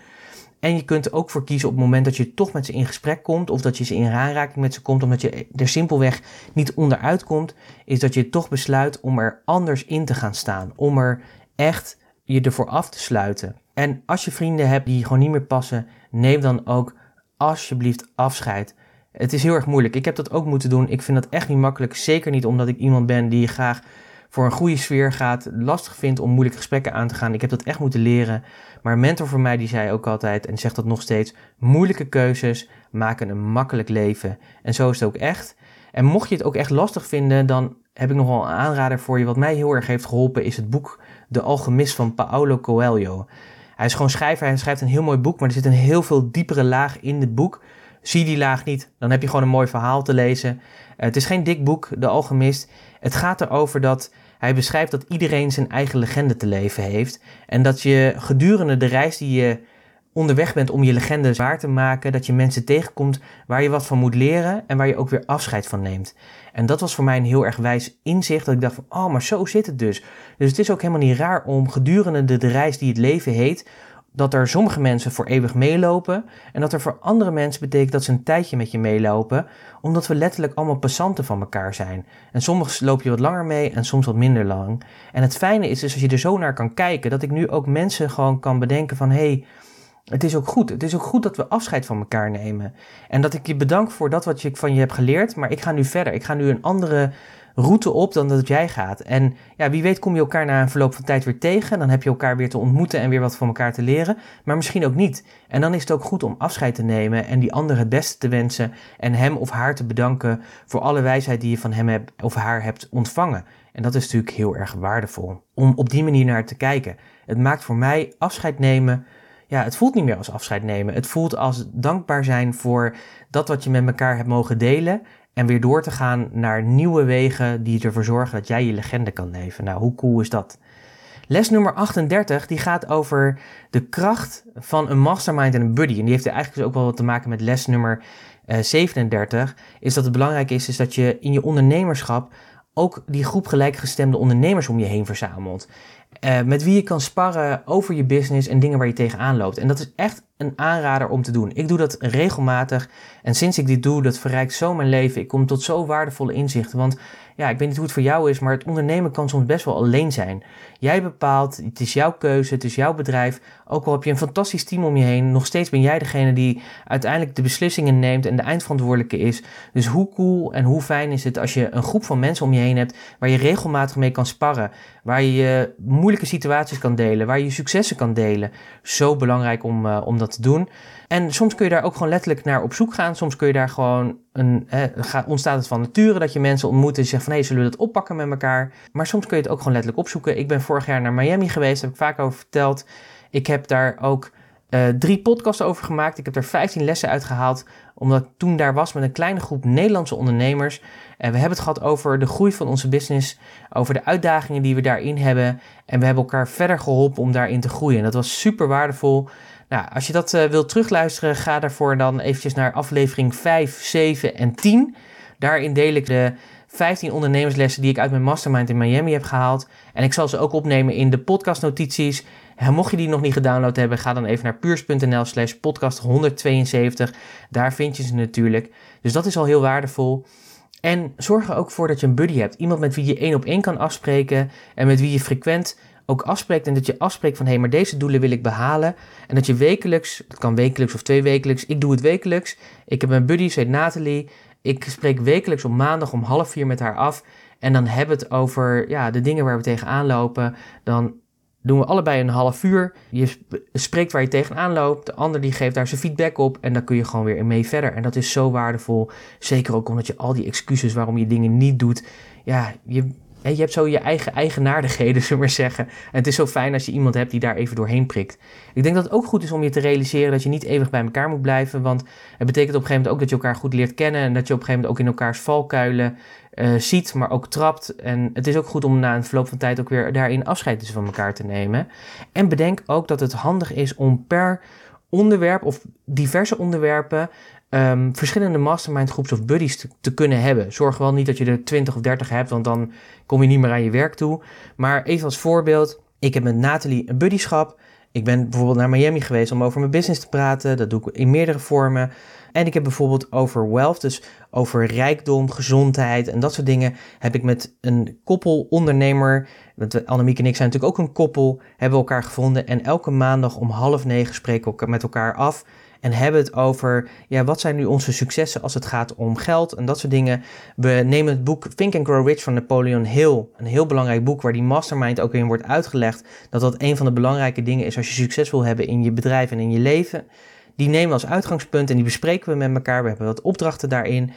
En je kunt er ook voor kiezen op het moment dat je toch met ze in gesprek komt, of dat je ze in aanraking met ze komt, omdat je er simpelweg niet onderuit komt, is dat je toch besluit om er anders in te gaan staan. Om er echt je ervoor af te sluiten. En als je vrienden hebt die gewoon niet meer passen, neem dan ook alsjeblieft afscheid. Het is heel erg moeilijk. Ik heb dat ook moeten doen. Ik vind dat echt niet makkelijk. Zeker niet omdat ik iemand ben die graag voor een goede sfeer gaat, lastig vindt om moeilijke gesprekken aan te gaan. Ik heb dat echt moeten leren. Maar een mentor voor mij die zei ook altijd, en zegt dat nog steeds, moeilijke keuzes maken een makkelijk leven. En zo is het ook echt. En mocht je het ook echt lastig vinden, dan heb ik nog wel een aanrader voor je. Wat mij heel erg heeft geholpen is het boek De Alchemist van Paolo Coelho. Hij is gewoon schrijver, hij schrijft een heel mooi boek, maar er zit een heel veel diepere laag in het boek. Zie die laag niet, dan heb je gewoon een mooi verhaal te lezen. het is geen dik boek, De Alchemist. Het gaat erover dat Hij beschrijft dat iedereen zijn eigen legende te leven heeft. En dat je gedurende de reis die je onderweg bent om je legende waar te maken, dat je mensen tegenkomt waar je wat van moet leren en waar je ook weer afscheid van neemt. En dat was voor mij een heel erg wijs inzicht, dat ik dacht van, oh, maar zo zit het dus. Dus het is ook helemaal niet raar om gedurende de, reis die het leven heet, dat er sommige mensen voor eeuwig meelopen en dat er voor andere mensen betekent dat ze een tijdje met je meelopen, omdat we letterlijk allemaal passanten van elkaar zijn. En soms loop je wat langer mee en soms wat minder lang. En het fijne is dus als je er zo naar kan kijken, dat ik nu ook mensen gewoon kan bedenken van, hé, hey, het is ook goed. Het is ook goed dat we afscheid van elkaar nemen. En dat ik je bedank voor dat wat je van je hebt geleerd, maar ik ga nu verder. Ik ga nu een andere route op dan dat jij gaat. En ja, wie weet kom je elkaar na een verloop van tijd weer tegen. Dan heb je elkaar weer te ontmoeten en weer wat van elkaar te leren. Maar misschien ook niet. En dan is het ook goed om afscheid te nemen en die ander het beste te wensen. En hem of haar te bedanken voor alle wijsheid die je van hem hebt, of haar hebt ontvangen. En dat is natuurlijk heel erg waardevol. Om op die manier naar te kijken. Het maakt voor mij afscheid nemen. Ja, het voelt niet meer als afscheid nemen. Het voelt als dankbaar zijn voor dat wat je met elkaar hebt mogen delen. En weer door te gaan naar nieuwe wegen die ervoor zorgen dat jij je legende kan leven. Nou, hoe cool is dat? Les nummer 38 die gaat over de kracht van een mastermind en een buddy. En die heeft eigenlijk dus ook wel wat te maken met les nummer 37. Eh, is dat het belangrijk is, is dat je in je ondernemerschap ook die groep gelijkgestemde ondernemers om je heen verzamelt. Uh, met wie je kan sparren over je business en dingen waar je tegenaan loopt. En dat is echt een aanrader om te doen. Ik doe dat regelmatig. En sinds ik dit doe, dat verrijkt zo mijn leven. Ik kom tot zo waardevolle inzichten. Want ja, ik weet niet hoe het voor jou is, maar het ondernemen kan soms best wel alleen zijn. Jij bepaalt, het is jouw keuze, het is jouw bedrijf. Ook al heb je een fantastisch team om je heen, nog steeds ben jij degene die uiteindelijk de beslissingen neemt en de eindverantwoordelijke is. Dus hoe cool en hoe fijn is het als je een groep van mensen om je heen hebt waar je regelmatig mee kan sparren, waar je moeilijke situaties kan delen, waar je je successen kan delen. Zo belangrijk om, uh, om dat te doen. En soms kun je daar ook gewoon letterlijk naar op zoek gaan. Soms kun je daar gewoon een. ontstaat het van nature dat je mensen ontmoet en zegt van hé, hey, zullen we dat oppakken met elkaar? Maar soms kun je het ook gewoon letterlijk opzoeken. Ik ben vorig jaar naar Miami geweest, heb ik vaak over verteld. Ik heb daar ook uh, drie podcasts over gemaakt. Ik heb er 15 lessen uitgehaald, omdat ik toen daar was met een kleine groep Nederlandse ondernemers. En we hebben het gehad over de groei van onze business, over de uitdagingen die we daarin hebben. En we hebben elkaar verder geholpen om daarin te groeien. En dat was super waardevol. Nou, als je dat uh, wilt terugluisteren, ga daarvoor dan eventjes naar aflevering 5, 7 en 10. Daarin deel ik de 15 ondernemerslessen die ik uit mijn mastermind in Miami heb gehaald. En ik zal ze ook opnemen in de podcastnotities. En mocht je die nog niet gedownload hebben, ga dan even naar puurs.nl slash podcast 172. Daar vind je ze natuurlijk. Dus dat is al heel waardevol. En zorg er ook voor dat je een buddy hebt. Iemand met wie je één op één kan afspreken en met wie je frequent ook afspreekt en dat je afspreekt van hé, hey, maar deze doelen wil ik behalen. En dat je wekelijks, het kan wekelijks of twee wekelijks, ik doe het wekelijks. Ik heb een buddy, ze heet Nathalie. Ik spreek wekelijks op maandag om half vier met haar af. En dan hebben we het over ja, de dingen waar we tegenaan lopen. Dan doen we allebei een half uur. Je spreekt waar je tegenaan loopt. De ander die geeft daar zijn feedback op. En dan kun je gewoon weer mee verder. En dat is zo waardevol. Zeker ook omdat je al die excuses waarom je dingen niet doet. Ja, je, je hebt zo je eigen eigenaardigheden, zullen we maar zeggen. En het is zo fijn als je iemand hebt die daar even doorheen prikt. Ik denk dat het ook goed is om je te realiseren dat je niet eeuwig bij elkaar moet blijven. Want het betekent op een gegeven moment ook dat je elkaar goed leert kennen. En dat je op een gegeven moment ook in elkaars valkuilen uh, ziet, maar ook trapt. En het is ook goed om na een verloop van tijd ook weer daarin afscheid dus van elkaar te nemen. En bedenk ook dat het handig is om per onderwerp of diverse onderwerpen um, verschillende mastermind groeps of buddies te, kunnen hebben. Zorg wel niet dat je er 20 of 30 hebt, want dan kom je niet meer aan je werk toe. Maar even als voorbeeld, ik heb met Nathalie een buddyschap. Ik ben bijvoorbeeld naar Miami geweest om over mijn business te praten. Dat doe ik in meerdere vormen. En ik heb bijvoorbeeld over wealth, dus over rijkdom, gezondheid en dat soort dingen, heb ik met een koppel ondernemer, want Annemiek en ik zijn natuurlijk ook een koppel, hebben elkaar gevonden. En elke maandag om half negen spreken we met elkaar af en hebben het over, ja, wat zijn nu onze successen als het gaat om geld en dat soort dingen. We nemen het boek Think and Grow Rich van Napoleon Hill, een heel belangrijk boek waar die mastermind ook in wordt uitgelegd, dat dat een van de belangrijke dingen is als je succes wil hebben in je bedrijf en in je leven. Die nemen we als uitgangspunt en die bespreken we met elkaar. We hebben wat opdrachten daarin.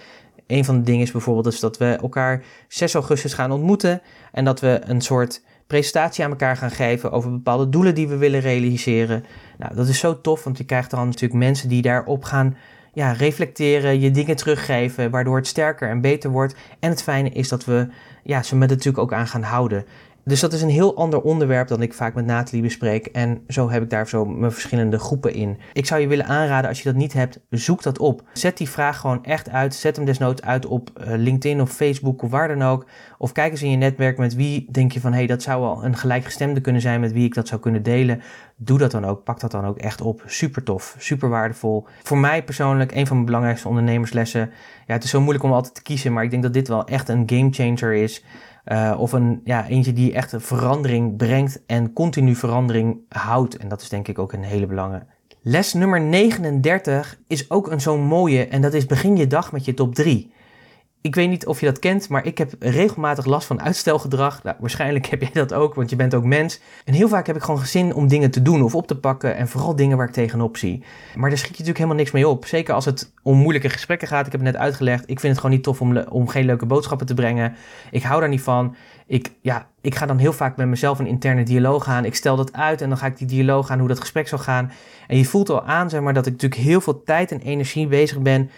Een van de dingen is bijvoorbeeld dus dat we elkaar 6 augustus gaan ontmoeten en dat we een soort presentatie aan elkaar gaan geven over bepaalde doelen die we willen realiseren. Nou, dat is zo tof, want je krijgt dan natuurlijk mensen die daarop gaan ja, reflecteren, je dingen teruggeven, waardoor het sterker en beter wordt. En het fijne is dat we ja, ze met natuurlijk ook aan gaan houden. Dus dat is een heel ander onderwerp dan ik vaak met Nathalie bespreek. En zo heb ik daar zo mijn verschillende groepen in. Ik zou je willen aanraden, als je dat niet hebt, zoek dat op. Zet die vraag gewoon echt uit. Zet hem desnoods uit op eh, LinkedIn of Facebook of waar dan ook. Of kijk eens in je netwerk met wie denk je van... hé, hey, dat zou wel een gelijkgestemde kunnen zijn met wie ik dat zou kunnen delen. Doe dat dan ook. Pak dat dan ook echt op. Super tof. Super waardevol. Voor mij persoonlijk een van mijn belangrijkste ondernemerslessen. Ja, het is zo moeilijk om altijd te kiezen, maar ik denk dat dit wel echt een gamechanger is... Uh, of een, ja, eentje die echt verandering brengt en continu verandering houdt. En dat is denk ik ook een hele belangrijke. Les nummer 39 is ook een zo'n mooie en dat is begin je dag met je top 3. Ik weet niet of je dat kent, maar ik heb regelmatig last van uitstelgedrag. Nou, waarschijnlijk heb jij dat ook, want je bent ook mens. En heel vaak heb ik gewoon zin om dingen te doen of op te pakken. En vooral dingen waar ik tegenop zie. Maar daar schiet je natuurlijk helemaal niks mee op. Zeker als het om moeilijke gesprekken gaat. Ik heb het net uitgelegd. Ik vind het gewoon niet tof om, om geen leuke boodschappen te brengen. Ik hou daar niet van. Ik, ja, ik ga dan heel vaak met mezelf een interne dialoog aan. Ik stel dat uit en dan ga ik die dialoog aan hoe dat gesprek zal gaan. En je voelt al aan, zeg maar, dat ik natuurlijk heel veel tijd en energie bezig ben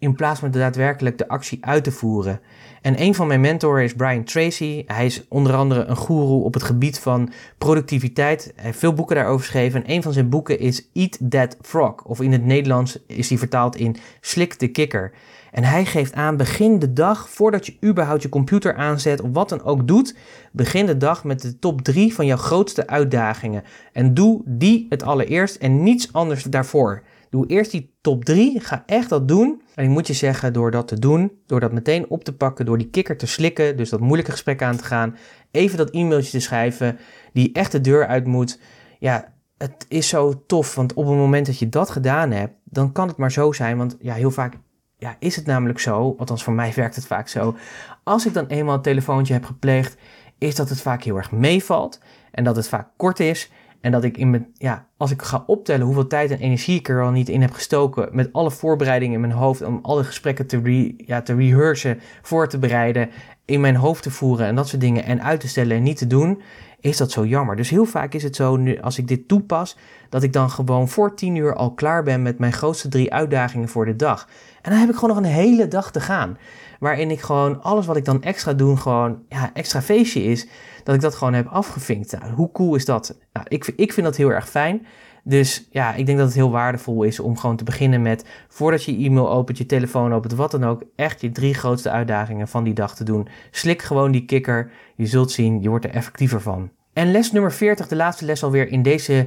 in plaats van daadwerkelijk de actie uit te voeren. En een van mijn mentoren is Brian Tracy. Hij is onder andere een goeroe op het gebied van productiviteit. Hij heeft veel boeken daarover geschreven. En een van zijn boeken is Eat That Frog. Of in het Nederlands is hij vertaald in Slik de kikker. En hij geeft aan, begin de dag, voordat je überhaupt je computer aanzet of wat dan ook doet, begin de dag met de top 3 van jouw grootste uitdagingen. En doe die het allereerst en niets anders daarvoor. Doe eerst die top 3. Ga echt dat doen. En ik moet je zeggen, door dat te doen, door dat meteen op te pakken, door die kikker te slikken, dus dat moeilijke gesprek aan te gaan, even dat e-mailtje te schrijven, die echt de deur uit moet. Ja, het is zo tof, want op het moment dat je dat gedaan hebt, dan kan het maar zo zijn. Want ja, heel vaak ja, is het namelijk zo, althans voor mij werkt het vaak zo. Als ik dan eenmaal een telefoontje heb gepleegd, is dat het vaak heel erg meevalt en dat het vaak kort is. En dat ik in mijn, ja, als ik ga optellen hoeveel tijd en energie ik er al niet in heb gestoken. met alle voorbereidingen in mijn hoofd. om alle gesprekken te, re, ja, te rehearsen, voor te bereiden. in mijn hoofd te voeren en dat soort dingen. en uit te stellen en niet te doen. is dat zo jammer. Dus heel vaak is het zo, nu, als ik dit toepas. dat ik dan gewoon voor tien uur al klaar ben met mijn grootste drie uitdagingen voor de dag. En dan heb ik gewoon nog een hele dag te gaan. Waarin ik gewoon alles wat ik dan extra doe, gewoon ja, extra feestje is dat ik dat gewoon heb afgevinkt. Nou, hoe cool is dat? Nou, ik, ik vind dat heel erg fijn. Dus ja, ik denk dat het heel waardevol is om gewoon te beginnen met, voordat je e-mail opent, je telefoon opent, wat dan ook, echt je drie grootste uitdagingen van die dag te doen. Slik gewoon die kikker. Je zult zien, je wordt er effectiever van. En les nummer 40, de laatste les alweer in, deze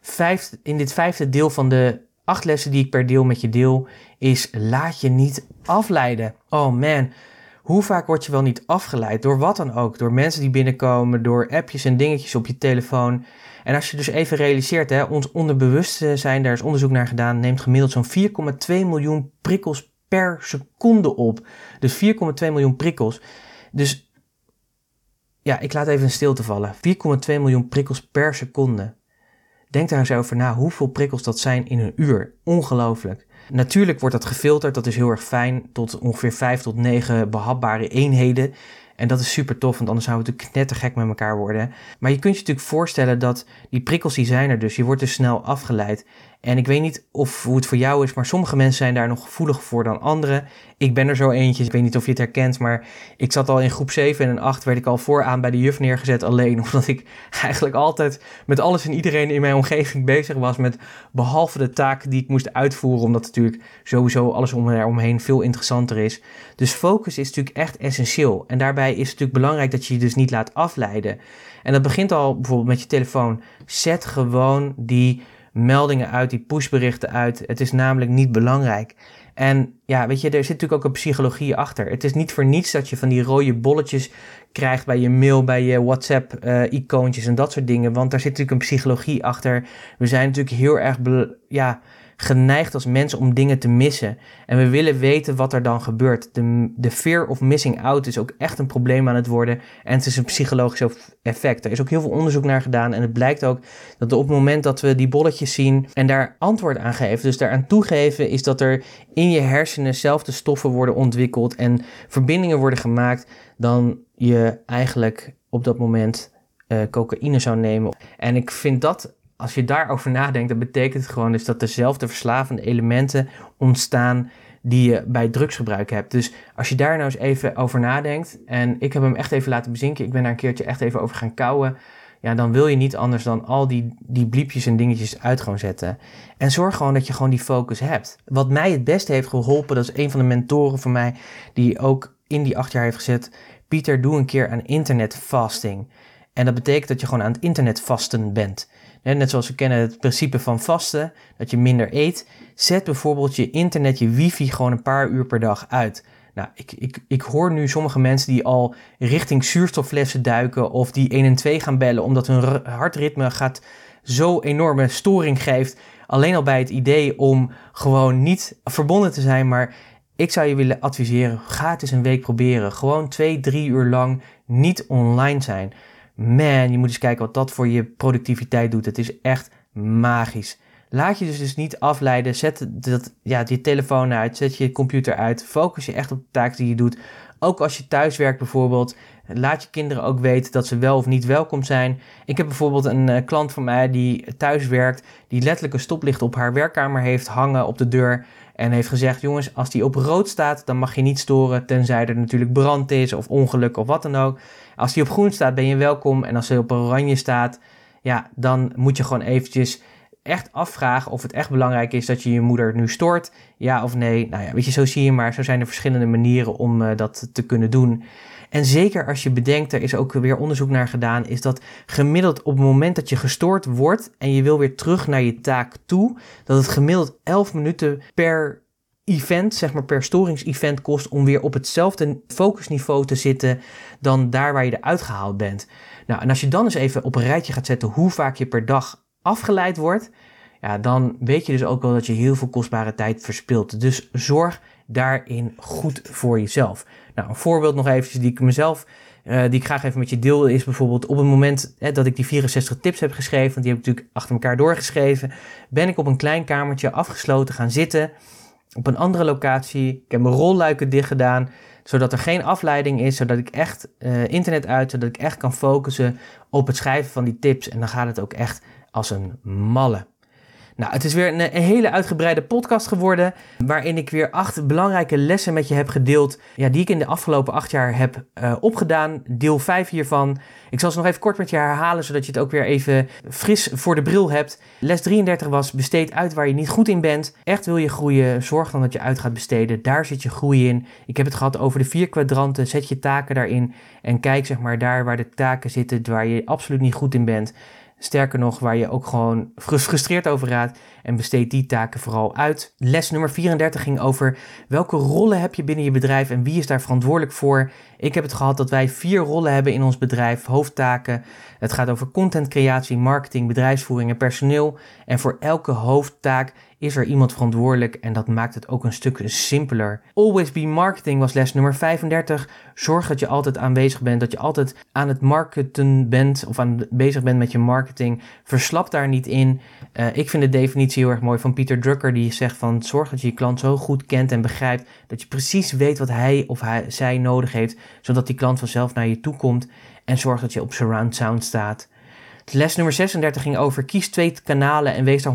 vijfde, in dit vijfde deel van de acht lessen die ik per deel met je deel, is laat je niet afleiden. Oh man, hoe vaak word je wel niet afgeleid door wat dan ook? Door mensen die binnenkomen, door appjes en dingetjes op je telefoon. En als je dus even realiseert, hè, ons onderbewustzijn, daar is onderzoek naar gedaan, neemt gemiddeld zo'n 4,2 miljoen prikkels per seconde op. Dus 4,2 miljoen prikkels. Dus ja, ik laat even een stilte vallen. 4,2 miljoen prikkels per seconde. Denk daar eens over na hoeveel prikkels dat zijn in een uur. Ongelooflijk. Natuurlijk wordt dat gefilterd, dat is heel erg fijn, tot ongeveer 5 tot 9 behapbare eenheden. En dat is super tof, want anders zouden we natuurlijk knettergek met elkaar worden. Maar je kunt je natuurlijk voorstellen dat die prikkels die zijn er dus. Je wordt dus snel afgeleid. En ik weet niet of hoe het voor jou is, maar sommige mensen zijn daar nog gevoeliger voor dan anderen. Ik ben er zo eentje, ik weet niet of je het herkent, maar ik zat al in groep 7 en 8 werd ik al vooraan bij de juf neergezet alleen. Omdat ik eigenlijk altijd met alles en iedereen in mijn omgeving bezig was met behalve de taken die ik moest uitvoeren. Omdat natuurlijk sowieso alles om omheen veel interessanter is. Dus focus is natuurlijk echt essentieel. En daarbij is het natuurlijk belangrijk dat je je dus niet laat afleiden. En dat begint al bijvoorbeeld met je telefoon. Zet gewoon die meldingen uit, die pushberichten uit. Het is namelijk niet belangrijk. En ja, weet je, er zit natuurlijk ook een psychologie achter. Het is niet voor niets dat je van die rode bolletjes krijgt bij je mail, bij je WhatsApp-icoontjes eh, en dat soort dingen. Want daar zit natuurlijk een psychologie achter. We zijn natuurlijk heel erg, ja, geneigd als mensen om dingen te missen. En we willen weten wat er dan gebeurt. De, de fear of missing out is ook echt een probleem aan het worden. En het is een psychologisch effect. Er is ook heel veel onderzoek naar gedaan. En het blijkt ook dat op het moment dat we die bolletjes zien en daar antwoord aan geven, dus daaraan toegeven, is dat er in je hersenen zelf de stoffen worden ontwikkeld en verbindingen worden gemaakt, dan je eigenlijk op dat moment uh, cocaïne zou nemen. En ik vind dat als je daarover nadenkt, dan betekent het gewoon dus dat dezelfde verslavende elementen ontstaan die je bij drugsgebruik hebt. Dus als je daar nou eens even over nadenkt, en ik heb hem echt even laten bezinken, ik ben daar een keertje echt even over gaan kouwen, ja, dan wil je niet anders dan al die, die bliepjes en dingetjes uit gewoon zetten. En zorg gewoon dat je gewoon die focus hebt. Wat mij het beste heeft geholpen, dat is een van de mentoren van mij, die ook in die acht jaar heeft gezet, Pieter, doe een keer aan internetfasting. En dat betekent dat je gewoon aan het internet vasten bent. Net zoals we kennen het principe van vasten, dat je minder eet. Zet bijvoorbeeld je internet, je wifi gewoon een paar uur per dag uit. Nou, ik, ik, ik hoor nu sommige mensen die al richting zuurstofflessen duiken of die 1 en 2 gaan bellen omdat hun hartritme gaat zo enorme storing geeft. Alleen al bij het idee om gewoon niet verbonden te zijn, maar ik zou je willen adviseren, ga het eens een week proberen. Gewoon twee, drie uur lang niet online zijn. Man, je moet eens kijken wat dat voor je productiviteit doet. Het is echt magisch. Laat je dus, dus niet afleiden. Zet dat, ja, je telefoon uit. Zet je computer uit. Focus je echt op de taak die je doet. Ook als je thuis werkt bijvoorbeeld. Laat je kinderen ook weten dat ze wel of niet welkom zijn. Ik heb bijvoorbeeld een uh, klant van mij die thuis werkt. Die letterlijk een stoplicht op haar werkkamer heeft hangen op de deur. En heeft gezegd: jongens, als die op rood staat, dan mag je niet storen. Tenzij er natuurlijk brand is of ongeluk of wat dan ook. Als die op groen staat, ben je welkom. En als hij op oranje staat, ja, dan moet je gewoon eventjes echt afvragen of het echt belangrijk is dat je je moeder nu stoort. Ja of nee. Nou ja, weet je, zo zie je maar. Zo zijn er verschillende manieren om uh, dat te kunnen doen. En zeker als je bedenkt, er is ook weer onderzoek naar gedaan, is dat gemiddeld op het moment dat je gestoord wordt en je wil weer terug naar je taak toe, dat het gemiddeld 11 minuten per event, zeg maar per storingsevent kost om weer op hetzelfde focusniveau te zitten dan daar waar je eruit gehaald bent. Nou, en als je dan eens even op een rijtje gaat zetten hoe vaak je per dag afgeleid wordt, ja, dan weet je dus ook wel dat je heel veel kostbare tijd verspilt. Dus zorg daarin goed voor jezelf. Nou, een voorbeeld nog eventjes die ik mezelf, uh, die ik graag even met je deel, is bijvoorbeeld op het moment hè, dat ik die 64 tips heb geschreven, want die heb ik natuurlijk achter elkaar doorgeschreven, ben ik op een klein kamertje afgesloten gaan zitten op een andere locatie. Ik heb mijn rolluiken dicht gedaan, zodat er geen afleiding is, zodat ik echt uh, internet uit, zodat ik echt kan focussen op het schrijven van die tips. En dan gaat het ook echt als een malle. Nou, het is weer een, hele uitgebreide podcast geworden. Waarin ik weer acht belangrijke lessen met je heb gedeeld. Ja, die ik in de afgelopen acht jaar heb uh, opgedaan. Deel 5 hiervan. Ik zal ze nog even kort met je herhalen, zodat je het ook weer even fris voor de bril hebt. Les 33 was: besteed uit waar je niet goed in bent. Echt wil je groeien, zorg dan dat je uit gaat besteden. Daar zit je groei in. Ik heb het gehad over de vier kwadranten. Zet je taken daarin. En kijk zeg maar daar waar de taken zitten waar je absoluut niet goed in bent. Sterker nog, waar je ook gewoon gefrustreerd over raakt en besteed die taken vooral uit. Les nummer 34 ging over welke rollen heb je binnen je bedrijf en wie is daar verantwoordelijk voor. Ik heb het gehad dat wij vier rollen hebben in ons bedrijf, hoofdtaken. Het gaat over contentcreatie, marketing, bedrijfsvoering en personeel. En voor elke hoofdtaak is er iemand verantwoordelijk en dat maakt het ook een stuk simpeler. Always be marketing was les nummer 35. Zorg dat je altijd aanwezig bent, dat je altijd aan het marketen bent of aan bezig bent met je marketing. Verslap daar niet in. Uh, ik vind de definitie heel erg mooi van Peter Drucker die zegt van zorg dat je je klant zo goed kent en begrijpt dat je precies weet wat hij of zij nodig heeft, zodat die klant vanzelf naar je toe komt en zorg dat je op surround sound staat. Les nummer 36 ging over kies twee kanalen en wees daar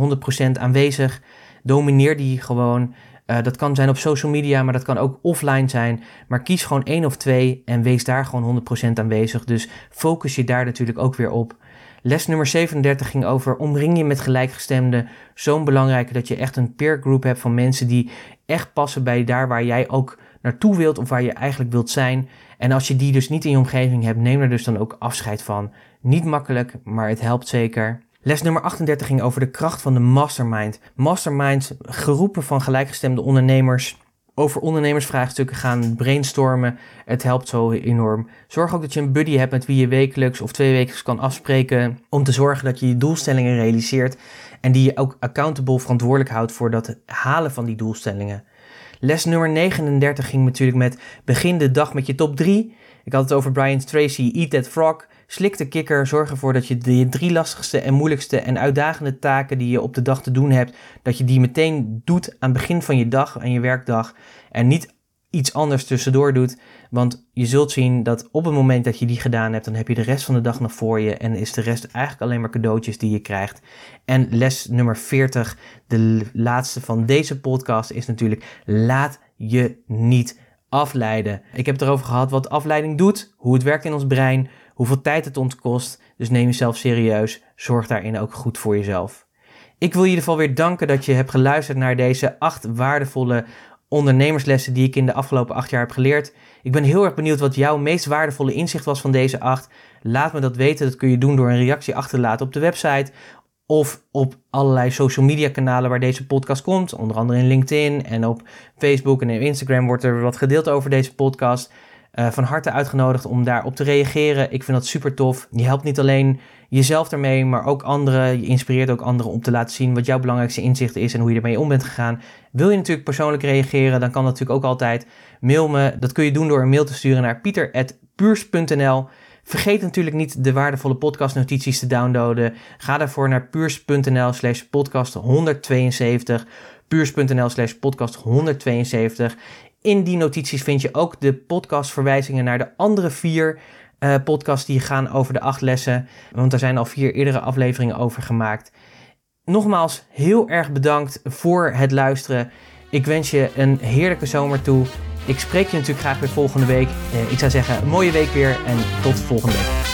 100% aanwezig. Domineer die gewoon. Uh, dat kan zijn op social media, maar dat kan ook offline zijn. Maar kies gewoon één of twee en wees daar gewoon 100% aanwezig. Dus focus je daar natuurlijk ook weer op. Les nummer 37 ging over omring je met gelijkgestemden. Zo'n belangrijke dat je echt een peer group hebt van mensen die echt passen bij daar waar jij ook naartoe wilt of waar je eigenlijk wilt zijn. En als je die dus niet in je omgeving hebt, neem er dus dan ook afscheid van. Niet makkelijk, maar het helpt zeker. Les nummer 38 ging over de kracht van de mastermind. Masterminds, geroepen van gelijkgestemde ondernemers, over ondernemersvraagstukken gaan brainstormen. Het helpt zo enorm. Zorg ook dat je een buddy hebt met wie je wekelijks of twee wekelijks kan afspreken. Om te zorgen dat je je doelstellingen realiseert. En die je ook accountable verantwoordelijk houdt voor dat halen van die doelstellingen. Les nummer 39 ging natuurlijk met begin de dag met je top 3. Ik had het over Brian Tracy, Eat That Frog. Slik de kikker, zorg ervoor dat je de drie lastigste en moeilijkste en uitdagende taken die je op de dag te doen hebt, dat je die meteen doet aan het begin van je dag en je werkdag. En niet iets anders tussendoor doet. Want je zult zien dat op het moment dat je die gedaan hebt, dan heb je de rest van de dag nog voor je. En is de rest eigenlijk alleen maar cadeautjes die je krijgt. En les nummer 40, de laatste van deze podcast, is natuurlijk: laat je niet afleiden. Ik heb erover gehad wat afleiding doet, hoe het werkt in ons brein, hoeveel tijd het ons kost. Dus neem jezelf serieus. Zorg daarin ook goed voor jezelf. Ik wil je in ieder geval weer danken dat je hebt geluisterd naar deze acht waardevolle ondernemerslessen die ik in de afgelopen acht jaar heb geleerd. Ik ben heel erg benieuwd wat jouw meest waardevolle inzicht was van deze acht. Laat me dat weten. Dat kun je doen door een reactie achter te laten op de website of op allerlei social media kanalen waar deze podcast komt. Onder andere in LinkedIn en op Facebook en Instagram wordt er wat gedeeld over deze podcast. Uh, van harte uitgenodigd om daarop te reageren. Ik vind dat super tof. Je helpt niet alleen jezelf ermee, maar ook anderen. Je inspireert ook anderen om te laten zien wat jouw belangrijkste inzicht is en hoe je ermee om bent gegaan. Wil je natuurlijk persoonlijk reageren, dan kan dat natuurlijk ook altijd. Mail me. Dat kun je doen door een mail te sturen naar pieter.puurs.nl. Vergeet natuurlijk niet de waardevolle podcastnotities te downloaden. Ga daarvoor naar puurs.nl slash podcast 172. Puurs.nl slash podcast 172. In die notities vind je ook de podcastverwijzingen naar de andere vier uh, podcasts die gaan over de acht lessen. Want er zijn al vier eerdere afleveringen over gemaakt. Nogmaals, heel erg bedankt voor het luisteren. Ik wens je een heerlijke zomer toe. Ik spreek je natuurlijk graag weer volgende week. Eh, ik zou zeggen, een mooie week weer en tot volgende week.